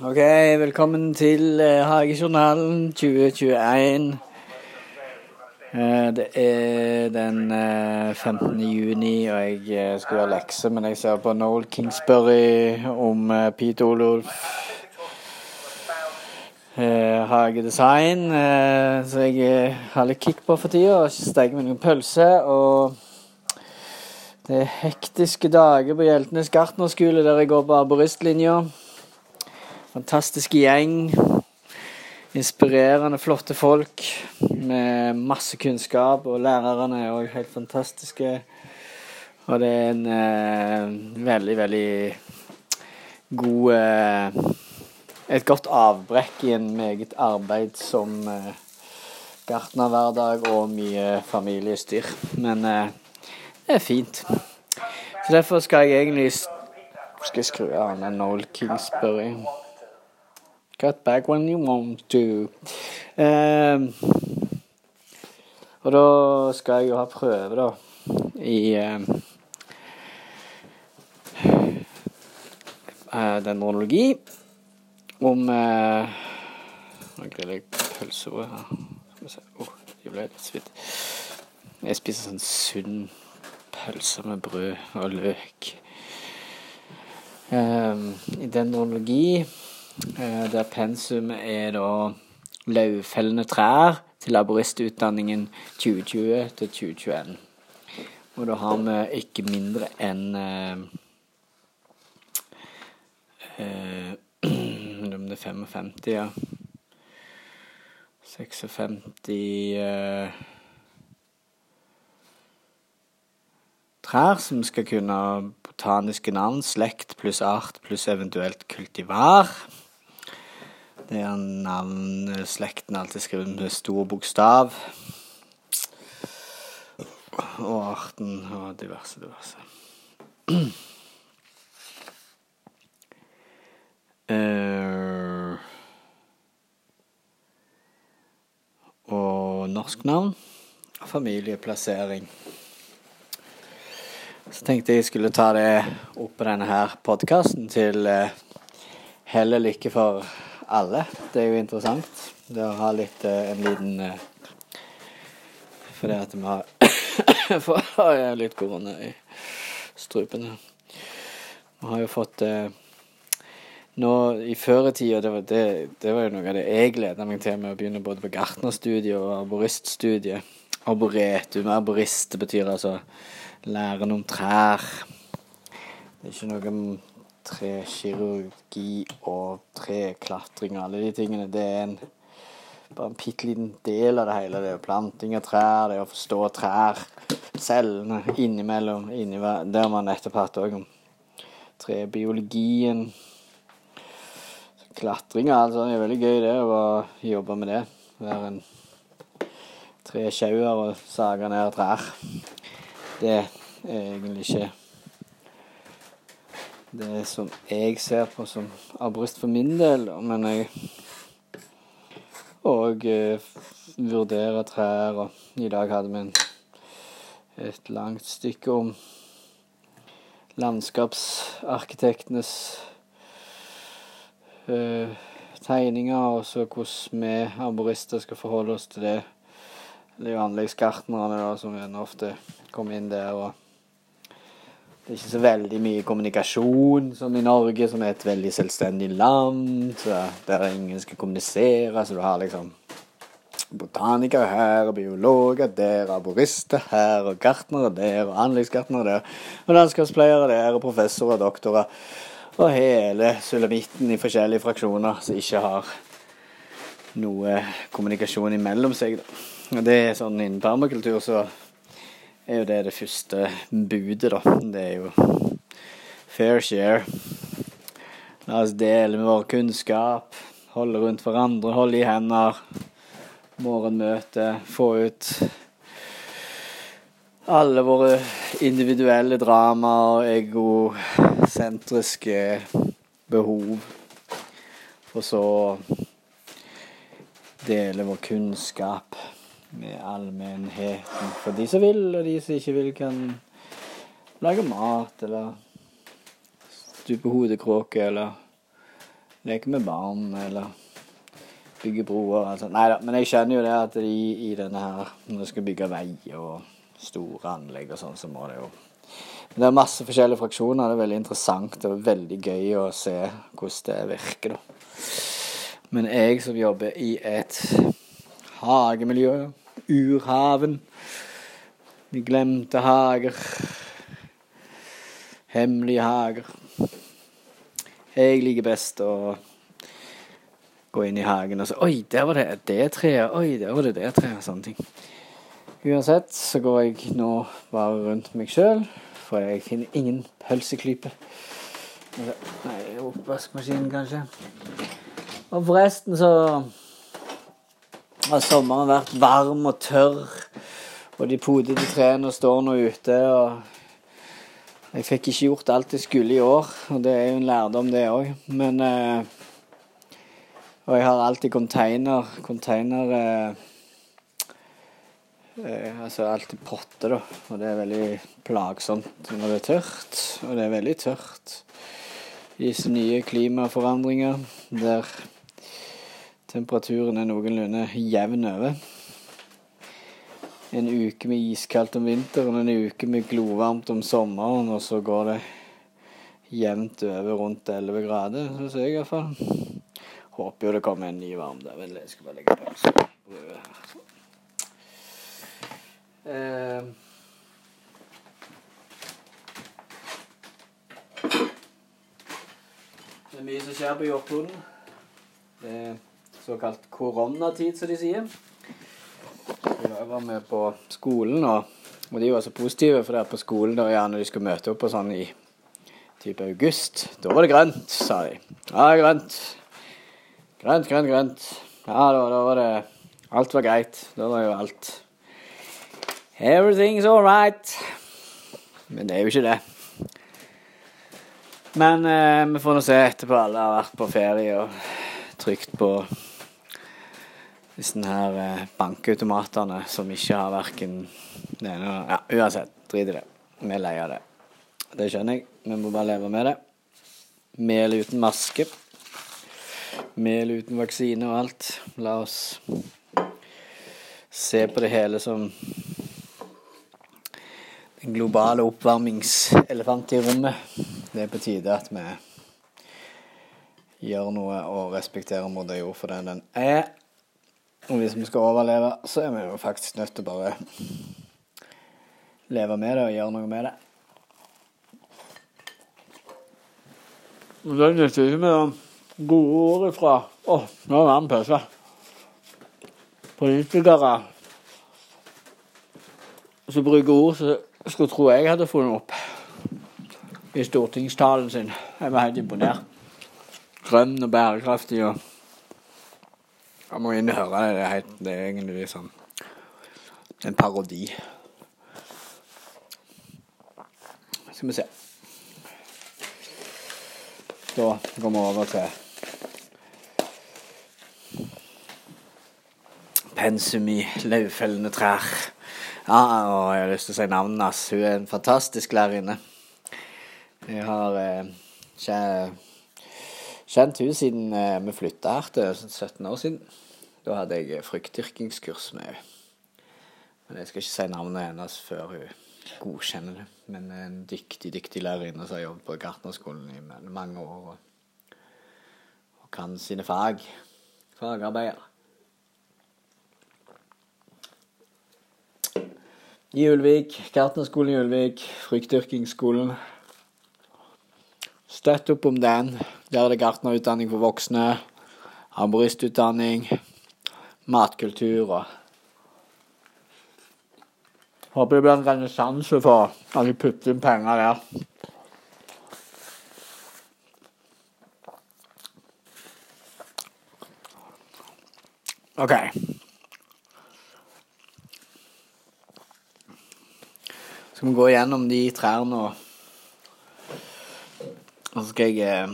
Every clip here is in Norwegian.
Ok, velkommen til eh, Hagejournalen 2021. Eh, det er den eh, 15. juni, og jeg eh, skal gjøre lekser, men jeg ser på Noel Kingsbury om eh, Pete eh, hagedesign. Eh, så jeg eh, har litt kick på for tida og steker meg noen pølser. Og det er hektiske dager på Hjeltnes gartnerskole, der jeg går på arboristlinja. Fantastisk gjeng. Inspirerende, flotte folk med masse kunnskap. Og lærerne er òg helt fantastiske. Og det er en eh, veldig, veldig god eh, Et godt avbrekk i en meget arbeidsom eh, gartnerhverdag og mye familiestyr. Men eh, det er fint. Så derfor skal jeg egentlig Skal jeg skru av den Noel Kingsbury? Cut back when you want to. Um, og da skal jeg jo ha prøve, da, i ehm, eh, dendrologi om uh, Nå griller jeg pølsebrød her. Skal vi se oh, de ble litt svidd. Jeg spiser sånn sunn pølse med brød og løk. Um, I dendrologi Eh, der pensum er da lauvfellende trær til laboristutdanningen 2020 til 2021. Og da har vi ikke mindre enn eh, eh, Om det er 55, ja. 56 eh, trær som skal kunne botaniske navn, slekt pluss art pluss eventuelt kultivar. Det er navn slekten alltid skrevet med stor bokstav. Og arten og diverse, diverse. Uh, og norsk navn familieplassering. Så tenkte jeg skulle ta det opp på denne her podkasten til uh, hell og lykke for alle. Det er jo interessant. Det å ha litt eh, en liten eh, Fordi at vi har for, har jeg litt korona i strupen. Vi har jo fått eh, nå i føretida, det, det, det var jo noe av det jeg gleda meg til med å begynne både på gartnerstudiet og arboriststudiet. Arboretum, arborist, betyr altså læren om trær. Det er ikke noe om trekirurgi og treklatring og alle de tingene. Det er en, bare en bitte liten del av det hele. Det er planting av trær, det er å forstå trær. Cellene innimellom. Inni, det har man nettopp hatt òg trebiologien. Klatring og alt sånt er veldig gøy, det. Å jobbe med det. Være en tresjauer og sage ned trær. Det er egentlig ikke det som jeg ser på som arborist for min del, men jeg òg eh, vurderer trær, og i dag hadde vi en, et langt stykke om landskapsarkitektenes eh, tegninger, og så hvordan vi arborister skal forholde oss til det. Det er jo anleggsgartnerne som ofte kommer inn der. og Det er ikke så veldig mye kommunikasjon som i Norge, som er et veldig selvstendig land. Der ingen skal kommunisere. Så du har liksom botanikere her, og biologer der, arborister her, og gartnere der, og anleggsgartnere der, og landskapspleiere der, og professorer og doktorer. Og hele sulamitten i forskjellige fraksjoner som ikke har noe kommunikasjon imellom seg. Og det er sånn innen permakultur så er jo det det første budet, da. Det er jo fair share. La oss dele med vår kunnskap, holde rundt hverandre, holde i hender. Morgenmøte, få ut alle våre individuelle drama og egosentriske behov. For så dele vår kunnskap med allmennheten. For de som vil, og de som ikke vil, kan lage mat eller stupe hodekråke eller leke med barn eller bygge broer. Altså. Nei da, men jeg skjønner jo det at de i denne her, når du skal bygge vei og store anlegg og sånn, så må det jo Men det er masse forskjellige fraksjoner. Det er veldig interessant og veldig gøy å se hvordan det virker, da. Men jeg som jobber i et hagemiljø, Urhaven, de glemte hager, hemmelige hager Jeg liker best å gå inn i hagen og så Oi, der var det det treet. Oi, der var det det treet. Sånne ting. Uansett så går jeg nå bare rundt meg sjøl, for jeg finner ingen pølseklype. Nei, oppvaskmaskinen, kanskje. Og forresten så har sommeren vært varm og tørr, og de podete trærne står nå ute. og Jeg fikk ikke gjort alt jeg skulle i år, og det er jo en lærdom, det òg. Men eh, og jeg har alltid container Container eh, eh, Altså alltid potter, da. Og det er veldig plagsomt når det er tørt. Og det er veldig tørt disse nye klimaforandringer der temperaturen er noenlunde jevn over. En uke med iskaldt om vinteren, en uke med glovarmt om sommeren, og så går det jevnt over rundt 11 grader, syns jeg iallfall. Håper jo det kommer en ny varm der. Vel, jeg skal bare legge pause på brødet her. Eh. Det er mye som skjer på jordkloden. Det såkalt koronatid, som de sier. Jeg var med på skolen, og, og de var så positive, for det er på skolen der når de skulle møte opp og sånn i type august, da var det grønt, sa de. Ja, grønt. Grønt, grønt, grønt. Ja, da, da var det Alt var greit. Da var jo alt Everything's all right. Men det er jo ikke det. Men eh, vi får nå se etterpå. Alle har vært på ferie og trygt på disse her eh, bankautomatene som ikke har verken det ene Ja, uansett. Drit i det. Vi er lei av det. Det skjønner jeg. Vi må bare leve med det. Mel uten maske. Mel uten vaksine og alt. La oss se på det hele som den globale oppvarmingselefanten i rommet. Det er på tide at vi gjør noe og respekterer moder jord for den den er. Og hvis vi skal overleve, så er vi jo faktisk nødt til å bare leve med det og gjøre noe med det. Det nytter ikke med gode ord fra Å, oh, nå er det en pause. Politikere som bruker ord som skulle tro jeg hadde funnet opp i stortingstalen sin. Jeg var helt imponert. Grønn og bærekraftig og Jeg må inn og høre det. Det er, helt, det er egentlig sånn en parodi. Skal vi se. Da går vi over til pensum i løvfellende trær. Ja, og jeg har lyst til å si navnet hans. Hun er en fantastisk lærerinne. Jeg har eh, kjent hun siden eh, vi flytta her til 17 år siden. Da hadde jeg fruktdyrkingskurs med henne. Men jeg skal ikke si navnet hennes før hun godkjenner det. Men en dyktig, dyktig lærerinne som har jobbet på gartnerskolen i mange år. Og, og kan sine fag. Fagarbeider. i Ulvik. Gartnerskolen i Ulvik. Fruktdyrkingsskolen. Støtt opp om den. Der er det gartnerutdanning for voksne. Arboristutdanning. Matkultur og Håper det blir en renessanse for at vi putter inn penger der. OK. skal vi gå igjennom de trærne og Og så skal jeg eh,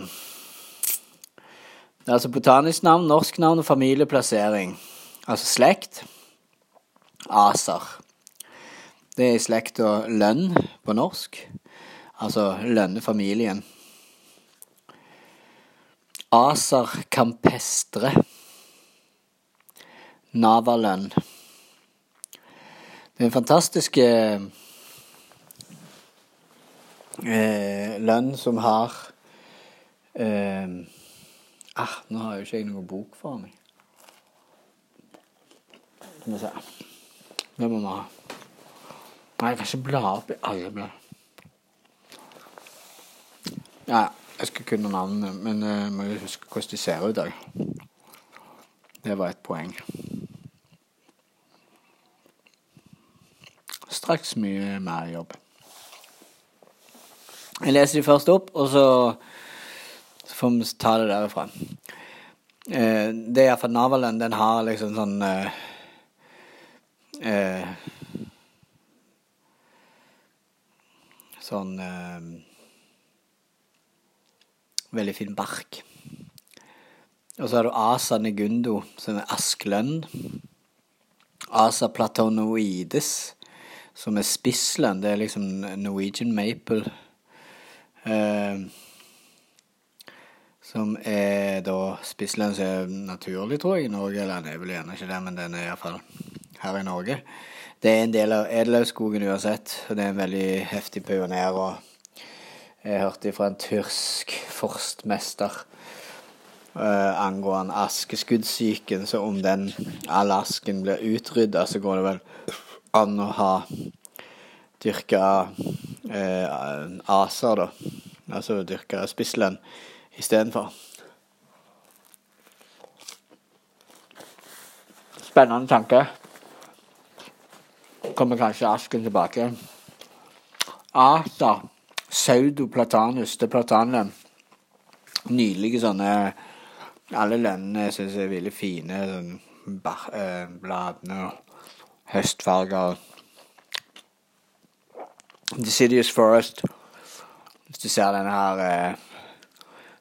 Det er altså botanisk navn, norsk navn og familieplassering. Altså slekt. Aser. Det er i slekta lønn på norsk. Altså lønnefamilien. Aser campestre. Navalønn. Det er en fantastisk eh, eh, lønn som har eh, ah, Nå har jo ikke jeg noen bok for meg. Skal vi se. Det må vi ha. Nei, jeg kan ikke bla opp i alle blad. Ja, jeg skal kunne navnene, men jeg må jo huske hvordan de ser ut. Da. Det var et poeng. Straks mye mer jobb. Jeg leser de først opp, og så, så får vi ta det derifra. Eh, det er iallfall navlen. Den har liksom sånn eh, eh, Sånn eh, Veldig fin bark. Og så har du Asa negundo, som er asklønn. Asa platonoides, som er spisslønn. Det er liksom Norwegian maple. Eh, som er da spisslønn som er naturlig, tror jeg, i Norge. Eller den er vel gjerne ikke det, men den er iallfall her i Norge. Det er en del av edelhaugskogen uansett, og det er en veldig heftig pioner. og jeg hørte fra en tyrsk forstmester uh, angående askeskuddsyken. Så om den all asken blir utrydda, så går det vel an å ha dyrka uh, aser, da. Altså dyrka spisslønn istedenfor. Spennende tanke. Kommer kanskje asken tilbake. Asa pseudoplatanus til platanen. Nydelige sånne Alle lønnene syns jeg er veldig fine. Sånn eh, bladene og høstfarger. Decidious Forest. Hvis du ser denne her eh,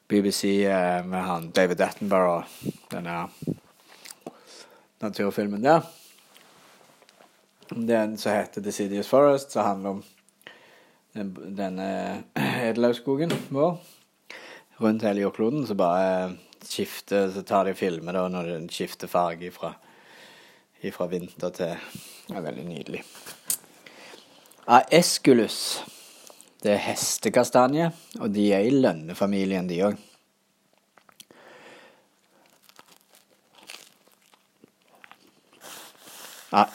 BBC eh, med han David Attenborough, denne naturfilmen der. Den som heter Decidious Forest, som handler om denne edelhaugskogen vår rundt hele jordkloden. Så bare skifter Så tar de filmer da når den skifter farge ifra, ifra vinter til Ja, veldig nydelig. Aesculus. Det er hestekastanje, og de er i lønnefamilien, de òg.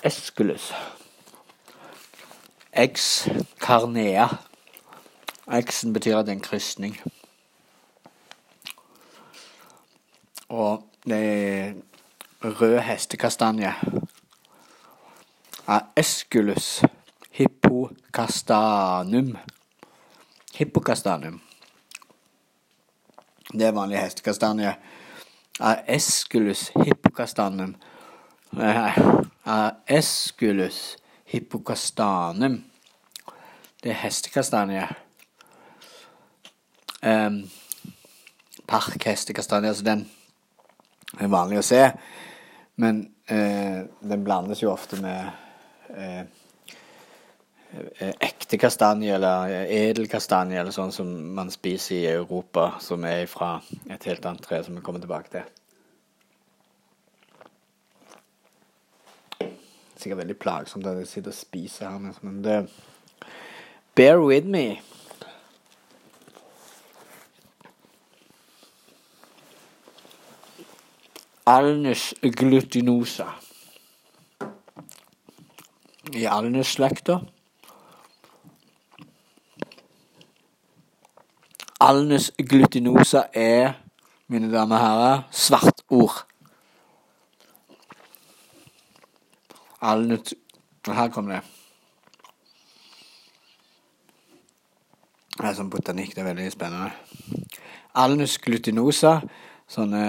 Esculus. Ex carnea. X-en betyr at det er en krysning. Og det er rød hestekastanje. Esculus hippocastanum. Hippocastanum. Det er vanlig hestekastanje. Aesculus hippocastanum. Aesculus hippocastanum. Det er hestekastanje. Um, Parkhestekastanje, altså den er vanlig å se. Men uh, den blandes jo ofte med uh, ekte kastanje eller edel kastanje, eller sånn som man spiser i Europa, som er fra et helt annet tre, som vi kommer tilbake til. sikkert veldig plagsomt at jeg sitter og spiser her, men det Bear with me. Alnes glutinosa. I Alnes-slekta. Alnes glutinosa er, mine damer og herrer, svart ord. Alnut Her kom det. Det er sånn botanikk. Det er veldig spennende. Alnus glutinosa. Sånne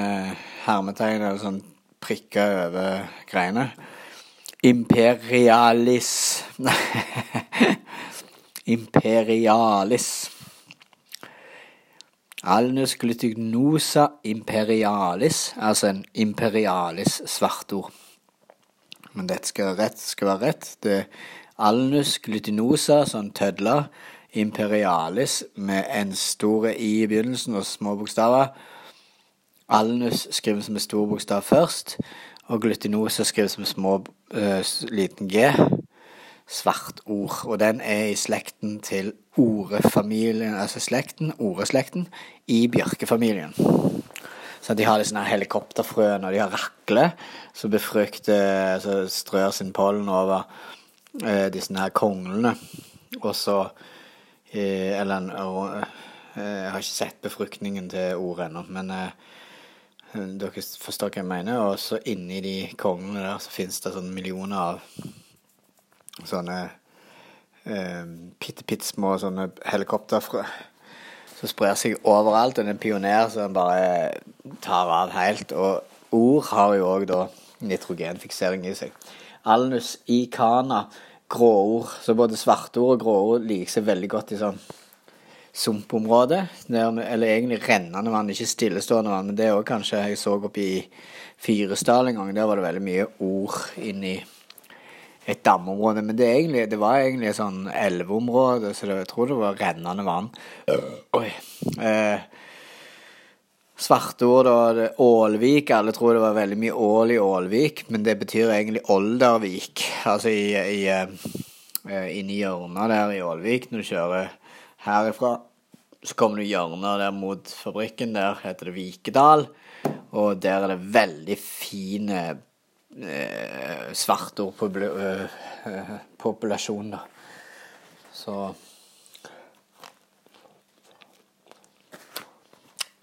hermetegn eller sånn prikker over greiene. Imperialis Imperialis. Alnus glutinosa imperialis, altså en imperialis svartord men dette skal, rett skal være rett. Det er alnus glutinosa, sånn tødler, imperialis med en store i i begynnelsen og små bokstaver. Alnus skrives med stor bokstav først, og glutinosa skrives med små, uh, liten g. Svartord. Og den er i slekten til orefamilien, altså slekten, oreslekten, i bjørkefamilien. Så de har disse sånne og de har rakle, så befrukter Så strør sin pollen over eh, disse her konglene. Og så eh, Eller eh, Jeg har ikke sett befruktningen til ordet ennå, men eh, dere forstår hva jeg mener. Og så inni de konglene der så finnes det sånn millioner av sånne eh, bitte, små sånne helikopter som sprer seg overalt. Og det er en pioner som bare tar av helt. Og ord har jo òg da nitrogenfiksering i seg. Alnus icana, gråord. Så både svartord og gråord liker seg veldig godt i sånn sumpområde. Eller egentlig rennende vann, ikke stillestående vann. Men det er òg kanskje jeg så oppe i Fyresdal en gang. Der var det veldig mye ord inni et dammeområde. Men det, egentlig, det var egentlig et sånn elveområde, så det, jeg tror det var rennende vann. Oi. Eh, Svartord og Ålvik. Alle tror det var veldig mye ål i Ålvik, men det betyr egentlig Oldervik. Altså i, i, uh, inni hjørnet der i Ålvik, når du kjører herifra, så kommer du hjørnet der mot fabrikken. Der heter det Vikedal, og der er det veldig fine eh, svartordpopulasjon, da. Så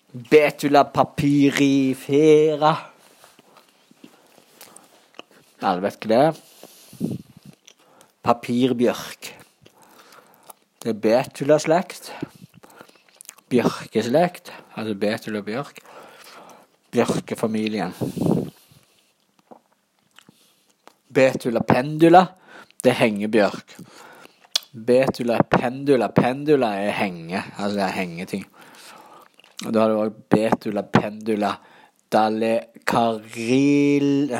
Betula papyrifera. Alle vet hva det? Papirbjørk. Det er betula-slekt. Bjørkeslekt, altså betula bjørk. Bjørkefamilien. Betula pendula, det er hengebjørk. Betula pendula, pendula er henge, altså det er hengeting. Og da har du òg betula pendula dalekaril karil.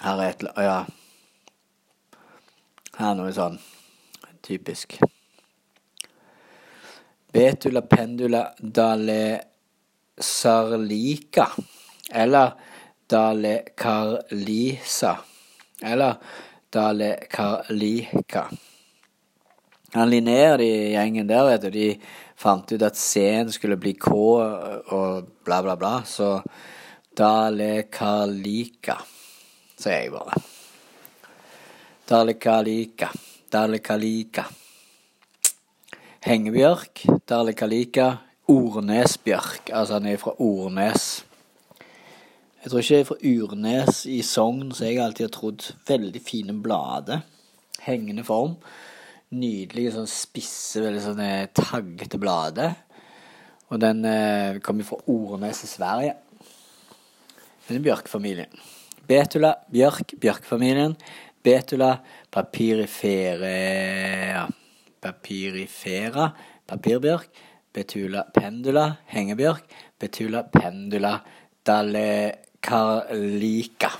Her er et ja. Her er noe sånn typisk. Betula pendula dale sarlika. Eller Dale Carlisa. Eller Dale Carlica. Han Linnéer, de gjengen der, vet du, de fant ut at C-en skulle bli K og bla, bla, bla. Så Dale Carlica, sier jeg bare. Dale Carlica, Dale Carlica. Hengebjørk. Dale Carlica, Ornesbjørk. Altså han er fra Ornes. Jeg tror ikke jeg er fra Urnes i Sogn, så jeg alltid har trodd veldig fine blader. Hengende form. Nydelige, sånn spisse, veldig sånne taggete blader. Og den eh, kommer fra Ornes i Sverige. Den er bjørkfamilien. Betula, bjørk, bjørkfamilien. Betula, papirifere Papirifera, papirbjørk. Betula pendula, hengebjørk. Betula pendula, dalekarlika.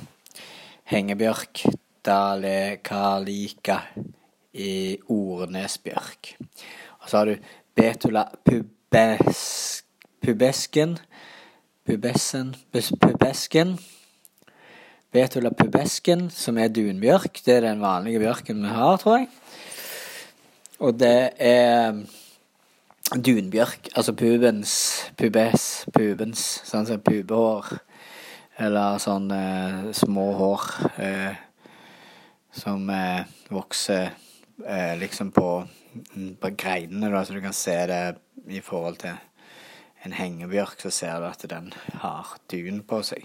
Hengebjørk, dalekarlika i Ornesbjørk. Og så har du Betula pubes, pubesken Pubesen Pubesken. Betula pubesken, som er dunbjørk. Det er den vanlige bjørken vi har, tror jeg. Og det er dunbjørk, altså pubens, pubes, pubens, sånn som pubehår. Eller sånn eh, små hår eh, som eh, vokser eh, liksom på, på greinene, da, så du kan se det i forhold til en hengebjørk, så ser du at den har dun på seg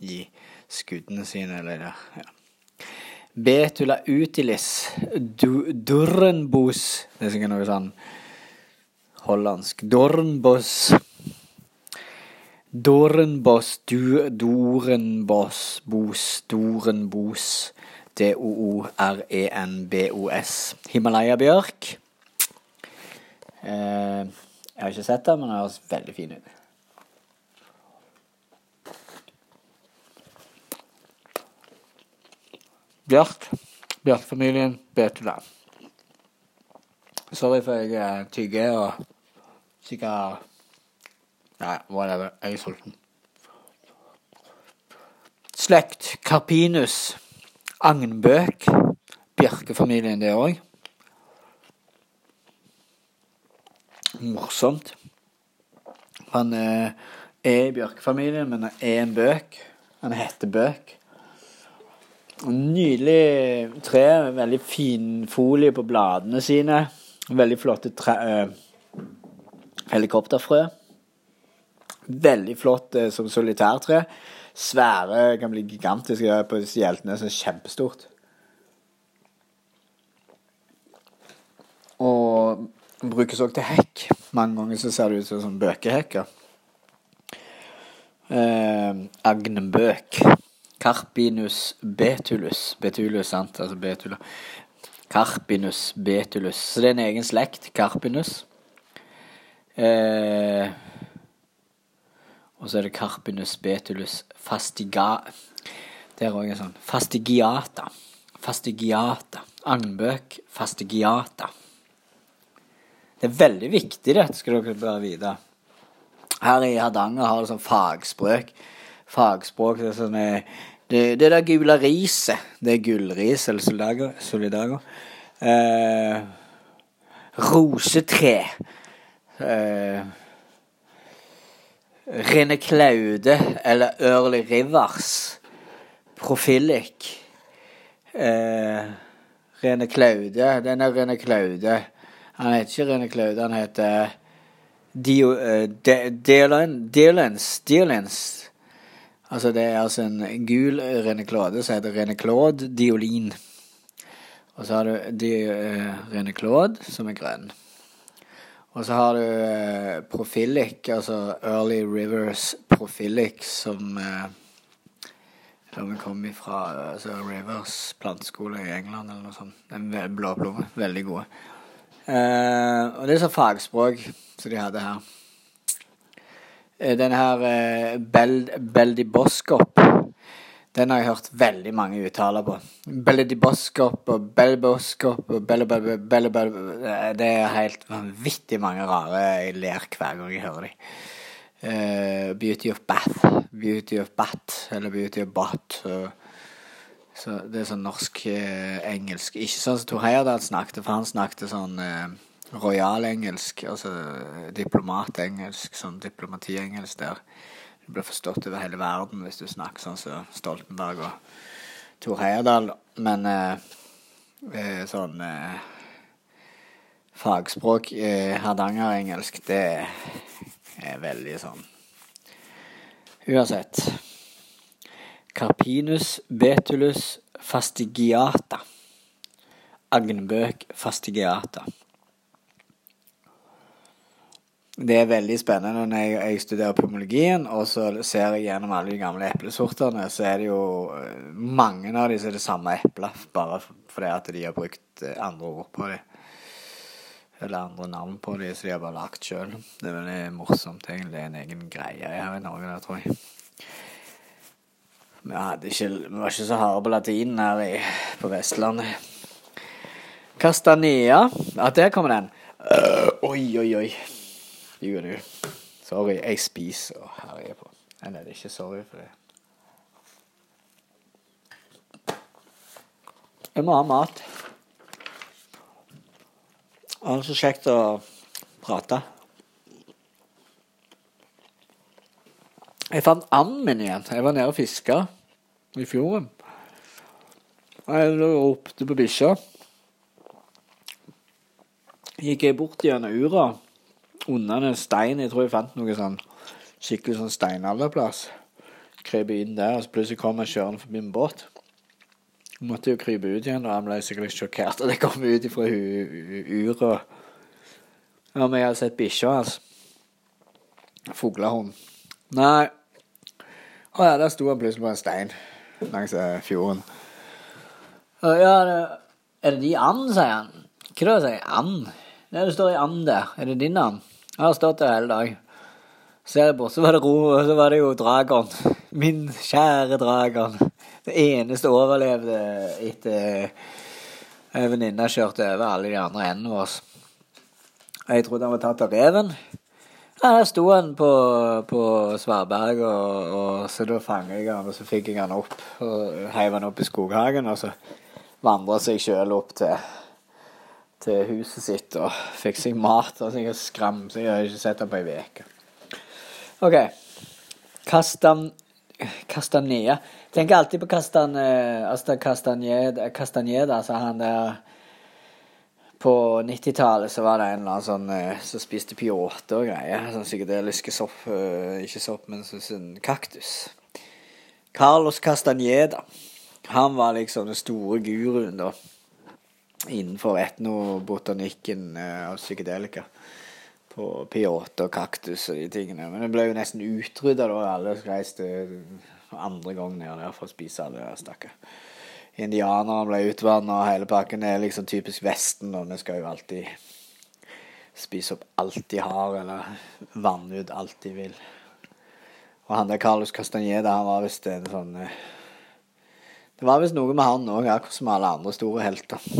i skuddene sine, eller der. Ja. Betula utilis du, durrenbos Det er sikkert noe sånn hollandsk. Dornbos. Dorenbos, du, dorenbos, bos, dorenbos. D-o-o-r-e-n-b-o-s. Himalaya-bjørk. Eh, jeg har ikke sett den, men den høres veldig fin ut. Bjørk. Bjørkfamilien Beteland. Sorry for jeg tygger og Sikkert Nei, whatever. Jeg er sulten. Slekt Carpinus. Agnbøk. Bjerkefamilien, det òg. Morsomt. Han eh, er i bjørkefamilien, men han er en bøk. Han heter Bøk. Nydelig tre. Veldig fin folie på bladene sine. Veldig flotte tre, eh, helikopterfrø. Veldig flott eh, som solitærtre. Svære, kan bli gigantiske på disse hjeltene. Så kjempestort. Og brukes òg til hekk. Mange ganger så ser det ut som sånn bøkehekker. Eh, agnebøk. Carpinus betulus. Betulus, sant? Altså betula. Carpinus betulus. Så det er en egen slekt. Carpinus. Eh, og så er det Carpinus betulus fastiga... Der òg er sånn. Fastigiata. Fastigiata. Agnbøk fastigiata. Det er veldig viktig, dette skal dere bare vite. Her i Hardanger har det sånn fagspråk. Fagspråk det er sånn Det det, det der gule riset, det er gullris eller solidago. solidago. Eh, rosetre. Eh, Rene Klaude eller Early Rivers. Profilic. Eh, Rene Klaude. Den er Rene Klaude. Han heter ikke Rene Klaude, han heter Dio, uh, Diolens. Diolens. Altså det er altså en gul Rene Claude som heter Rene Claude Diolin. Og så har du Di, uh, Rene Claude, som er grønn. Og så har du uh, Profilic, altså Early Rivers Profilic, som uh, som kommer fra altså Rivers planteskole i England eller noe sånt. En blå plomme. Veldig gode. Uh, og det er sånn fagspråk som de hadde her. Uh, den her uh, Bel Beldiboskop den har jeg hørt veldig mange uttaler på. Beldiboskop og Belboskop og Belle, Belle, Belle, Belle Det er helt vanvittig mange rare jeg ler hver gang jeg hører dem. Uh, beauty of Bath. Beauty of Bat, eller Beauty of Bat. Så det er sånn norsk-engelsk. Eh, Ikke sånn som Tor Heyerdahl snakket, for han snakket sånn eh, royal-engelsk. Altså diplomat-engelsk, sånn diplomati-engelsk der. Det blir forstått over hele verden hvis du snakker sånn som Stoltenberg og Tor Heyerdahl. Men eh, eh, sånn eh, fagspråk, eh, hardangerengelsk, det er veldig sånn Uansett. Carpinus betulus fastigiata. Agnbøk fastigiata. Det er veldig spennende når jeg, jeg, studerer pomologien, og så ser jeg gjennom alle de gamle eplesortene, så er det jo eh, mange av de som er det samme eplet, bare fordi at de har brukt eh, andre ord på dem. Eller andre navn på dem, så de har bare lagt sjøl. Det er veldig morsomt, egentlig. Det er en egen greie her i Norge, der, tror jeg. Vi, ikke, vi var ikke så harde på latinen her i, på Vestlandet. Castania. Ja, der kommer den. Uh, oi, oi, oi. Du. Sorry, jeg spiser og herjer på. Nei, det er ikke sorry for det. Jeg må ha mat. Det er så kjekt å prate. Jeg fant anden min igjen. Jeg var nede og fiska i fjorden. Jeg ropte på bikkja. Gikk jeg bort gjennom ura, under en stein. Jeg tror jeg fant noe sånn skikkelig sånn steinalderplass. Krøp inn der, og så plutselig kom jeg kjørende forbi en båt. Jeg måtte jo krype ut igjen, og han ble sikkert sjokkert at jeg kom ut ifra Ja, men jeg hadde sett bikkja hans. Altså. Fuglehund. Nei, å ja, der sto han plutselig på en stein langs eh, fjorden. Og ja, det, er det de and, sier han. Hva da, sier jeg? And? Nei, det står i and der. Er det din and? Jeg har stått der hele dag. Ser bort, så var det ro, og så var det jo Dragon. Min kjære Dragon. Det eneste overlevde etter ei venninne kjørte over alle de andre endene våre. Jeg trodde han var tatt av reven. Ja, Der sto han på, på Svaberg, og, og så da fanget jeg han, og så fikk jeg han opp. Og heiv han opp i skoghagen, og så vandra seg sjøl opp til, til huset sitt og fikk seg mat. Og så jeg skram, så jeg har ikke sett han på ei uke. OK. Kastan, Castanea. Tenker alltid på Castan, altså Castaneda, Castaneda, altså han der på 90-tallet så var det en eller annen sånn uh, som spiste peyote og greier. Sånn psykedeliske sopp uh, Ikke sopp, men sånn, sånn kaktus. Carlos Castaneda. Han var liksom den store guruen, da. Innenfor etnobotanikken og av psykedelika. På peyote og kaktus og de tingene. Men det ble jo nesten utrydda da alle reiste andre gang ned der for å spise alle stakkar indianerne ble utvanna og hele pakken. Er liksom typisk Vesten, og vi skal jo alltid spise opp alt de har, eller vanne ut alt de vil. Og han der Carlos Castaneda, han var visst en sånn eh, Det var visst noe med han òg, akkurat som alle andre store helter.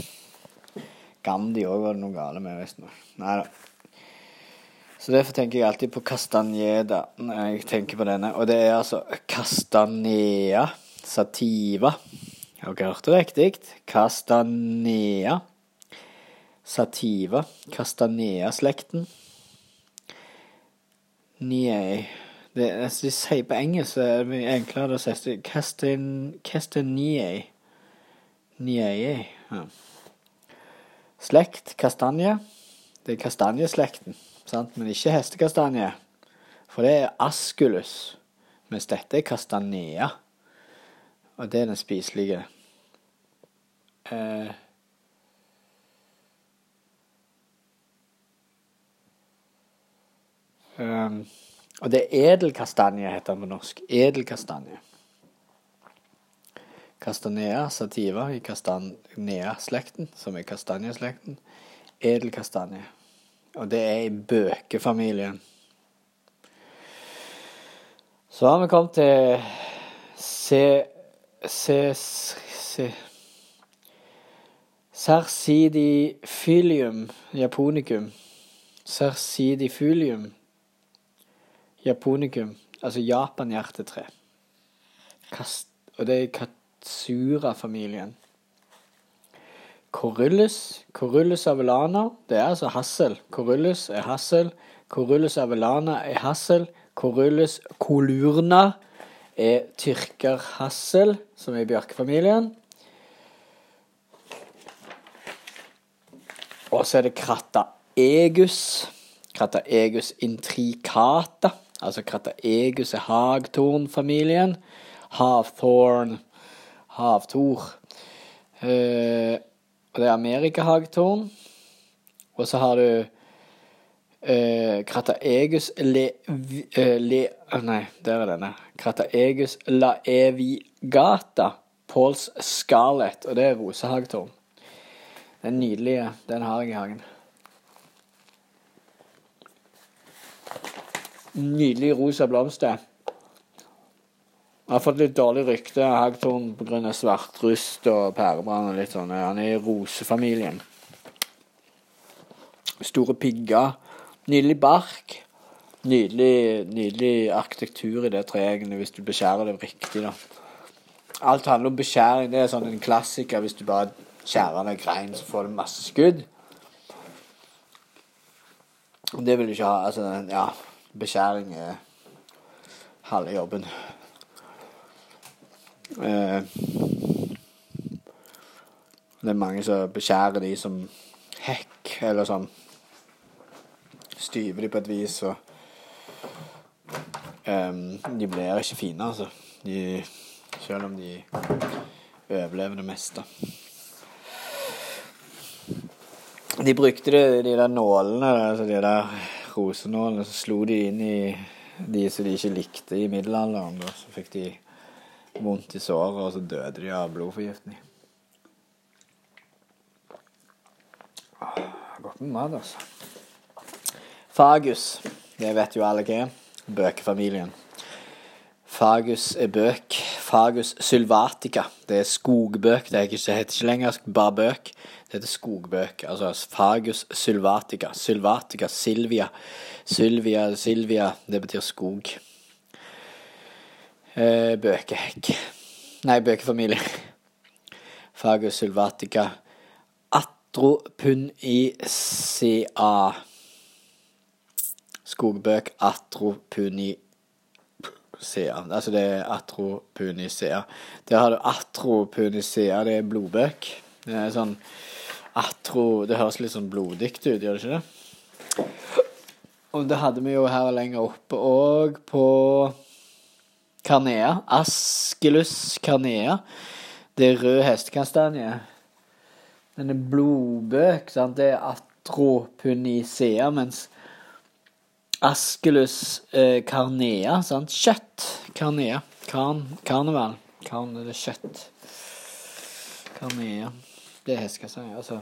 Gandhi òg var det noe gale med, visstnok. Nei da. Så derfor tenker jeg alltid på Castaneda når jeg tenker på denne. Og det er altså Castanea sativa. Har Dere det riktig. Castanea. Sativa. Castanea-slekten. Niei det, altså, De sier på engelsk så er det enklere å si Castanea. Niei. Ja. Slekt kastanje. Det er kastanjeslekten, sant? men ikke hestekastanje. For det er asculus, mens dette er kastanea. Og det er den spiselige. Eh, um, og det er edelkastanje, heter den på norsk. Edelkastanje. Castanea sativa i castanea-slekten, som er kastanjeslekten. Edelkastanje. Og det er i bøkefamilien. Så har vi kommet til C C... C... Sarsidifilium japonicum. Sarsidifilium japonicum. Altså japanhjertetre. Og det er Katsura-familien. Corullus, Corullus avelana, det er altså hassel. Corullus er hassel. Corullus avelana er hassel. Corullus colurna er tyrkerhassel, som er i bjørkefamilien. Og så er det krataegus. Krataegus intricata. Altså krataegus er hagtornfamilien. Havthorn, havtor. Uh, og det er amerikahagtorn. Og så har du uh, Krataegus le, Uh, le, Nei, der er denne. Krataegus laevigata. Pauls Scarlett. Og det er rosehagtorn. Den nydelige. Den har jeg i hagen. Nydelig rosa blomster. Han har fått litt dårlig rykte hagtorn pga. svartrust og pærebrann og litt sånn. Han er i rosefamilien. Store pigger. Nydelig bark. Nydelig, nydelig arkitektur i det treet hvis du beskjærer det riktig. da. Alt handler om beskjæring. Det er sånn en klassiker. Hvis du bare skjærer ned grein, så får du masse skudd. Det vil du ikke ha. Altså, ja, beskjæring er halve jobben. Eh, det er mange som beskjærer de som hekk, eller sånn styver de på et vis. og um, De blir ikke fine, altså. De, selv om de overlever det meste. De brukte de, de der nålene, altså de der rosenålene, så slo de inn i de som de ikke likte i middelalderen. Da. Så fikk de vondt i såret, og så døde de av blodforgiftning. Godt med mat, altså. Fagus, det vet jo alle hva er. Bøkefamilien. Fagus er bøk. Fagus sylvatica. Det er skogbøk. Det heter ikke lenger bare bøk. Det heter skogbøk. Altså fagus sylvatica. Sylvatica, Silvia. Sylvia, Silvia. Det betyr skog. Eh, bøkehekk. Nei, bøkefamilie. Fagus sylvatica. Atropunicia. Skogbøk atropunicia. Altså det er atropunicea. Der har du atropunicea, det er blodbøk. Det er sånn atro Det høres litt sånn blodig ut, gjør det ikke det? Og det hadde vi jo her lenger oppe òg, på Carnea. Askelus carnea. Det er rød hestekastanje. Den er blodbøk, sant. Det er atropunicea, mens Askelus eh, carnea, sant. Kjøtt. Carnea. Karn, karneval. Karn er kjøtt. Carnea. Det er hestekastanje, altså.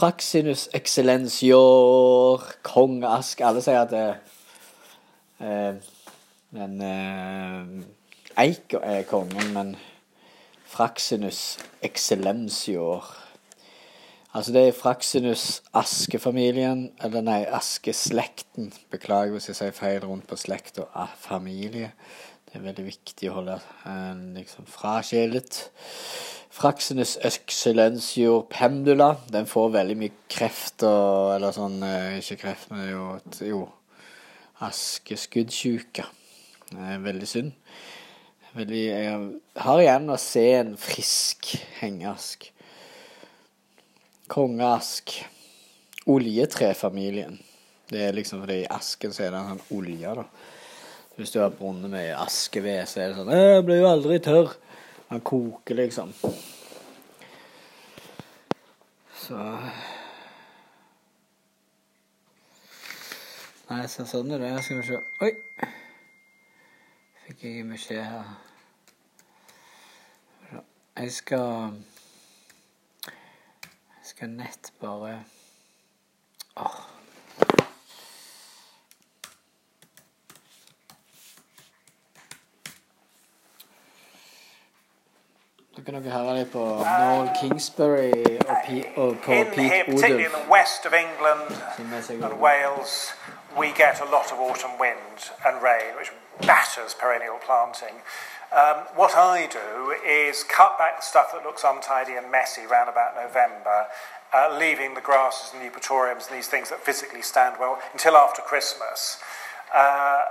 Fraxinus excellensior, kong Ask Alle sier at det eh, Men eh, Eiker er kongen, men Fraxinus excellensior Altså det er Fraxinus askefamilien, eller nei, askeslekten. Beklager hvis jeg sier feil rundt på slekt og familie. Det er veldig viktig å holde eh, liksom fraskilt. Fraxinus excellensior pendula. Den får veldig mye kreft og Eller sånn eh, Ikke kreft, men jo, jo askeskuddsjuke. Veldig synd. Veldig, jeg har igjen å se en frisk hengeask. Kongeask. Oljetrefamilien. Det er liksom fordi i asken så er det en sånn olje, da. Hvis du har brunnet med askeved, så er det sånn 'Jeg blir jo aldri tørr'. Han koker, liksom. Så Nei, så sånn er det. Skal vi se Oi! Fikk jeg beskjed her. Jeg skal Jeg skal nett bare Åh. Da kan dere høre litt på Noel Kingsbury og, P og på Pete here, we get a lot of autumn wind and rain, which batters perennial planting. Um, what I do is cut back the stuff that looks untidy and messy round about November, uh, leaving the grasses and the eupatoriums and these things that physically stand well until after Christmas. Uh,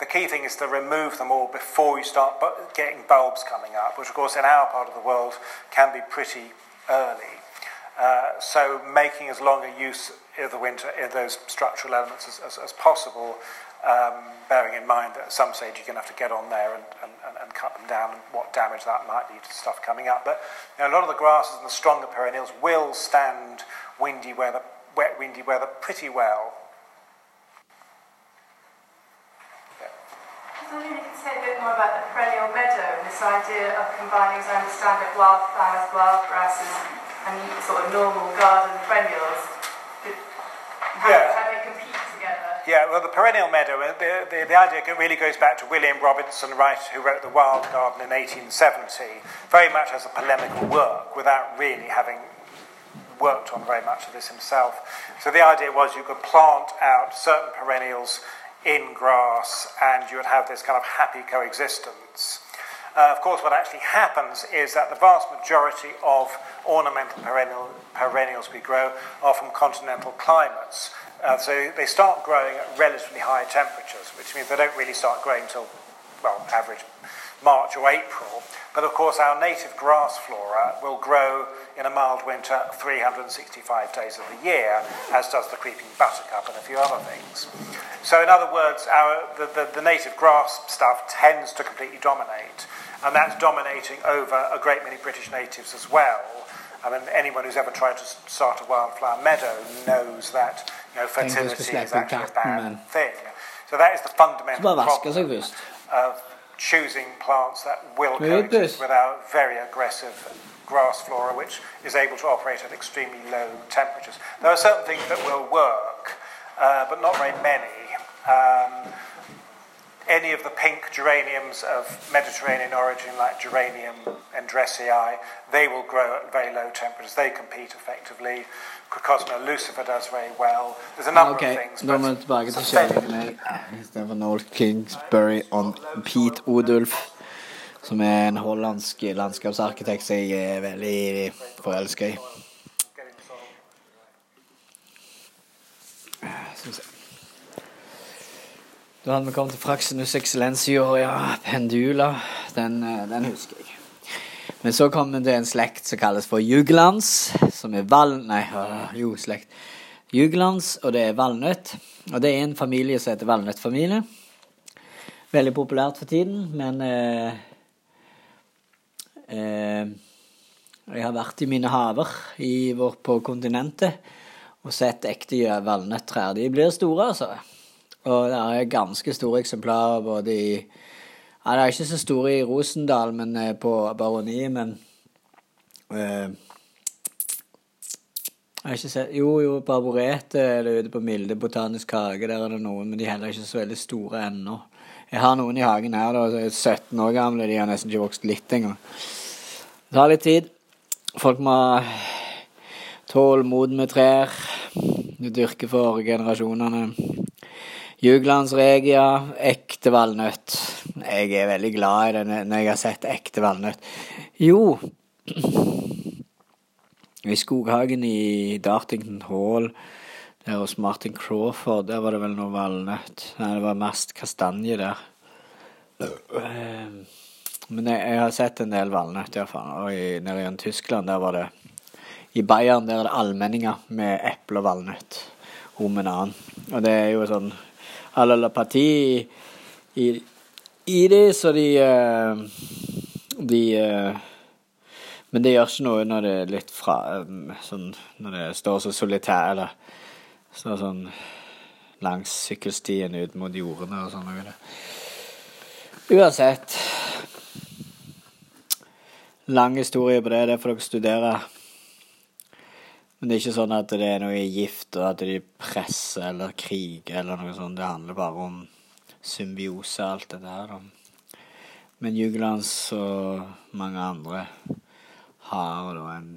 the key thing is to remove them all before you start bu- getting bulbs coming up, which, of course, in our part of the world can be pretty early. Uh, so, making as long a use of the winter in those structural elements as, as, as possible, um, bearing in mind that at some stage you're going to have to get on there and, and, and, cut them down and what damage that might lead to stuff coming up. But you know, a lot of the grasses and the stronger perennials will stand windy weather, wet, windy weather pretty well. I was wondering if you could say a bit more about the perennial meadow and this idea of combining, as I understand it, wildflowers, wild grasses, and sort of normal garden perennials. How, Yeah. how they compete together. Yeah, well, the perennial meadow, uh, the, the, the idea really goes back to William Robinson Wright, who wrote The Wild Garden in 1870, very much as a polemical work without really having worked on very much of this himself. So the idea was you could plant out certain perennials in grass and you would have this kind of happy coexistence. Uh, of course, what actually happens is that the vast majority of ornamental perennial, perennials we grow are from continental climates. Uh, so they start growing at relatively high temperatures, which means they don't really start growing until, well, average March or April. But of course, our native grass flora will grow in a mild winter 365 days of the year, as does the creeping buttercup and a few other things. So, in other words, our, the, the, the native grass stuff tends to completely dominate, and that's dominating over a great many British natives as well. I mean, anyone who's ever tried to start a wildflower meadow knows that you know, Tenk hvis vi fertility is actually a bad thing. So that is the fundamental problem of choosing plants that will coexist with our very aggressive grass flora, which is able to operate at extremely low temperatures. There are certain things that will work, uh, but not very many. Um, any of the pink geraniums of Mediterranean origin, like Geranium andressii, they will grow at very low temperatures. They compete effectively. Crocosma lucifer does very well. There's a number Ok, of things. da må vi but tilbake til it's a fairly- kjærligheten. Istedenfor Noel Kingsbury og Pete Odulf, som er en hollandsk landskapsarkitekt som jeg er veldig forelska i. Da hadde vi kommet til Fraxinus excellensior, ja, Pendula. Den, eh, den husker jeg. Men så kom vi til en slekt som kalles for juglans, som er val... Nei, jo, slekt. Juglans, og det er valnøtt. Og det er en familie som heter valnøttfamilie. Veldig populært for tiden, men eh, eh, Jeg har vært i mine haver i vår, på kontinentet og sett ekte valnøtttrær. De blir store, altså. Og det er ganske store eksemplarer både i ja, Det er ikke så store i Rosendal, men eh, på Baroniet, men uh, jeg har ikke sett Jo, jo, på Arboretet eller ute på Milde botanisk hage, der er det noen, men de er heller ikke så veldig store ennå. Jeg har noen i hagen her, da, som er 17 år gamle, de har nesten ikke vokst litt engang. Det tar litt tid. Folk må tålmod med trær. Du dyrker for generasjonene. Juglands regia, ekte valnøtt. Jeg er veldig glad i det når jeg har sett ekte valnøtt. Jo I skoghagen i Dartington Hall der hos Martin Crawford, der var det vel noe valnøtt. Nei, det var mest kastanje der. Eh, Men jeg, jeg har sett en del valnøtt, iallfall. Og i, nede i Tyskland, der var det I Bayern der er det allmenninger med eple og valnøtt om en annen. Og det er jo sånn allelapati i, i, i det, så de eh, De eh, Men det gjør ikke noe når det er litt fra eh, Sånn når det står så solitær, eller står sånn langs sykkelstien ut mot jordene og sånn noe. Uansett Lang historie på det, det får dere studere. Men det er ikke sånn at det er noe gift, og at de presser eller kriger eller noe sånt. Det handler bare om symbiose, alt dette her. da. Men Juglands og mange andre har da en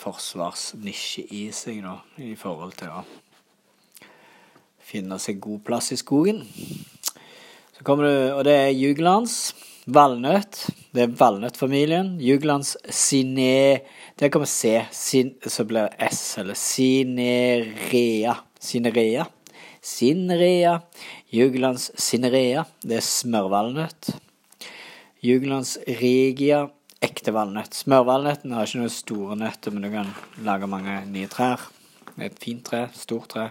forsvarsnisje i seg, da, i forhold til å finne seg god plass i skogen. Så kommer du, og det er Juglands. Valnøtt. Det er valnøttfamilien. Juglands sine... Det kommer C. Sin, så blir det S, eller sinerea. Sinerea. Sinerea. Juglands sinerea. Det er smørvalnøtt. Juglands regia. Ekte valnøtt. Smørvalnøtten har ikke noen store nøtter, men du kan lage mange nye trær. Det er et fint tre. Stort tre.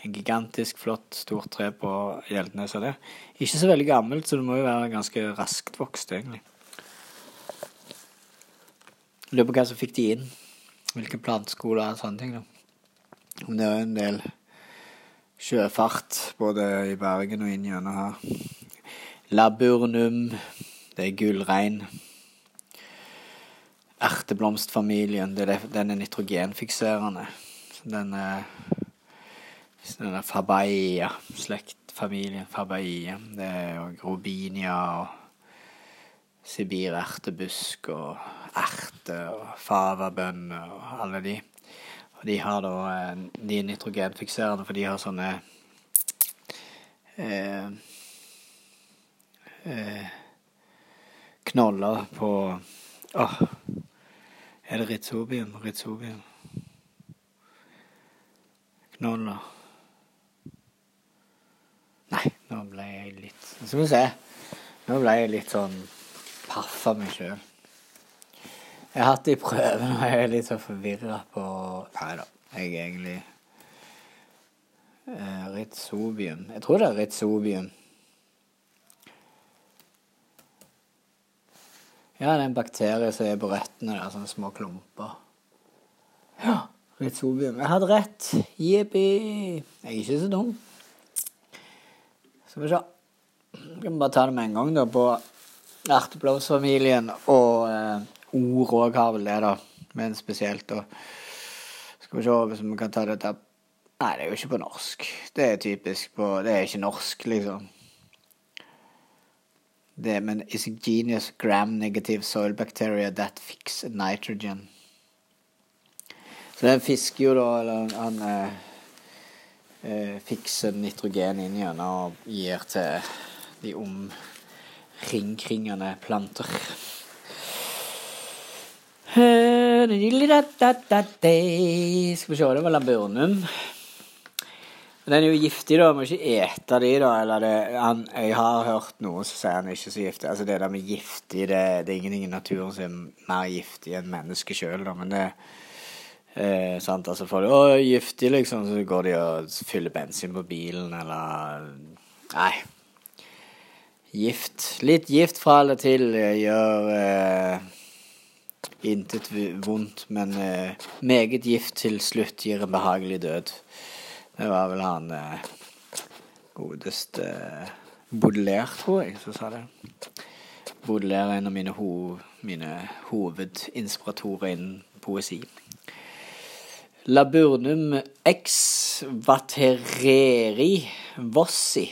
Gigantisk flott, stort tre på Gjeldnes av det. Ikke så veldig gammelt, så det må jo være ganske raskt vokst, egentlig. Lurer på hva som fikk de inn. Hvilke planteskoler og sånne ting. da. Om det er en del sjøfart både i Bergen og inn gjennom her. Laburnum. Det er gullrein. Erteblomstfamilien. Det er, den er nitrogenfikserende. Den er den er Fabaia, slektfamilien Fabaia. Det er jo Robinia og Sibir-ertebusk og erte og favabønner og alle de. Og de har da eh, De er nitrogenfikserende, for de har sånne eh, eh, knoller på Åh, er det rhizobium? Rhizobium. Knoller. Nå ble jeg litt Skal vi se. Nå ble jeg litt sånn paff av meg sjøl. Jeg har hatt det i prøven, og jeg er litt så forvirra på Nei da, jeg er egentlig eh, Rhizobium. Jeg tror det er rhizobium. Ja, det er en bakterie som er på røttene der, sånne små klumper. Ja, rhizobium. Jeg hadde rett. Jippi. Jeg er ikke så dum. Skal vi se. Vi kan bare ta det med en gang, da, på erteblomstfamilien. Og eh, ord òg har vel det, da. Men spesielt, da. Skal vi se hvis vi kan ta dette Nei, det er jo ikke på norsk. Det er typisk på Det er ikke norsk, liksom. det, men is genius gram-negative soil bacteria that fix nitrogen. Så den fisker jo da Eller han eh, eh, fikser nitrogen inn gjennom og gir til de omringkringende planter. Skal vi se, det var laburnum. Den er jo giftig, da. Må ikke ete de, da. Eller det, han, jeg har hørt noen som sier han er ikke så giftig. Altså Det der med giftig, det, det er ingenting i naturen som er mer giftig enn mennesket sjøl, da. Men det eh, sant, altså de 'Å, giftig', liksom, så går de og fyller bensin på bilen, eller Nei. Gift. Litt gift fra eller til gjør eh, intet vondt, men eh, meget gift til slutt gir en behagelig død. Det var vel han eh, godeste eh, Baudelaire, tror jeg, som sa det. Baudelaire er en av mine, ho mine hovedinspiratorer innen poesi. Laburnum ex vatereri vossi.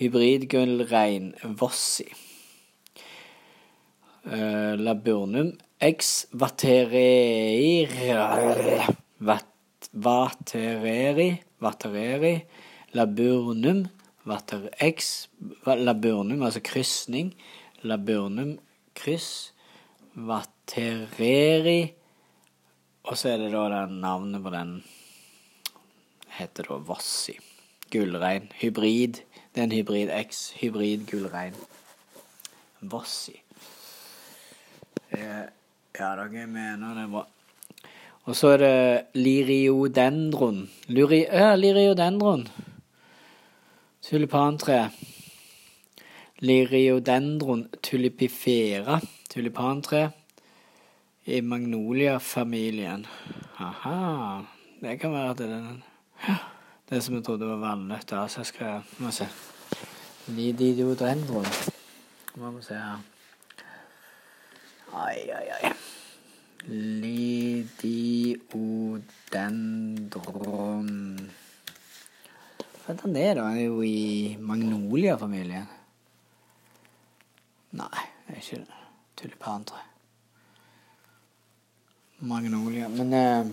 Hybridgullrein vossi. Uh, laburnum ex vatereri vat vatereri, vatereri, laburnum, vater ex, laburnum, altså krysning, laburnum, kryss, vatereri, og så er det da den navnet på den heter da Vossi. Gullrein. Hybrid. Det er en hybrid X. Hybrid gullrein. Vossi. Eh, ja, dere mener det er bra. Og så er det liriodendron. Luri, ja, liriodendron. Tulipantre. Liriodendron tulipifera. Tulipantre i magnolia-familien. Aha. Det kan være at det er den Det som jeg trodde var valnøtter. Så jeg skal Må se. Liriodendron. Hva må vi se her. Ai, ai, ai. Lidiodendron Hva er det, da? Han er jo i magnolia-familien. Nei, det er ikke det. Tulipantre. Magnolia Men eh,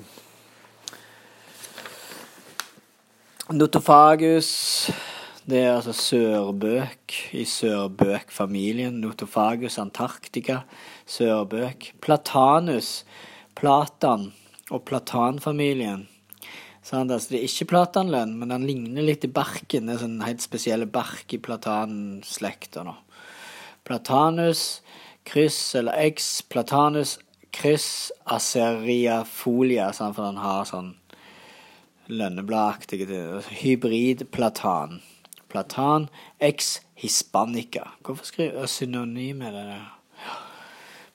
Notofagus det er altså sørbøk i sørbøkfamilien. Notofagus antarctica, sørbøk. Platanus, platan og platanfamilien. Sånn, altså, det er ikke platanlønn, men den ligner litt i barken. Det er sånn helt spesielle bark i platanslekta. Platanus, kryss eller X, platanus, kryss, aceriafolia, sånn, for den har sånn lønnebladaktige Hybridplatan platan, ex hispanica. Hvorfor skriver jeg synonym med det der?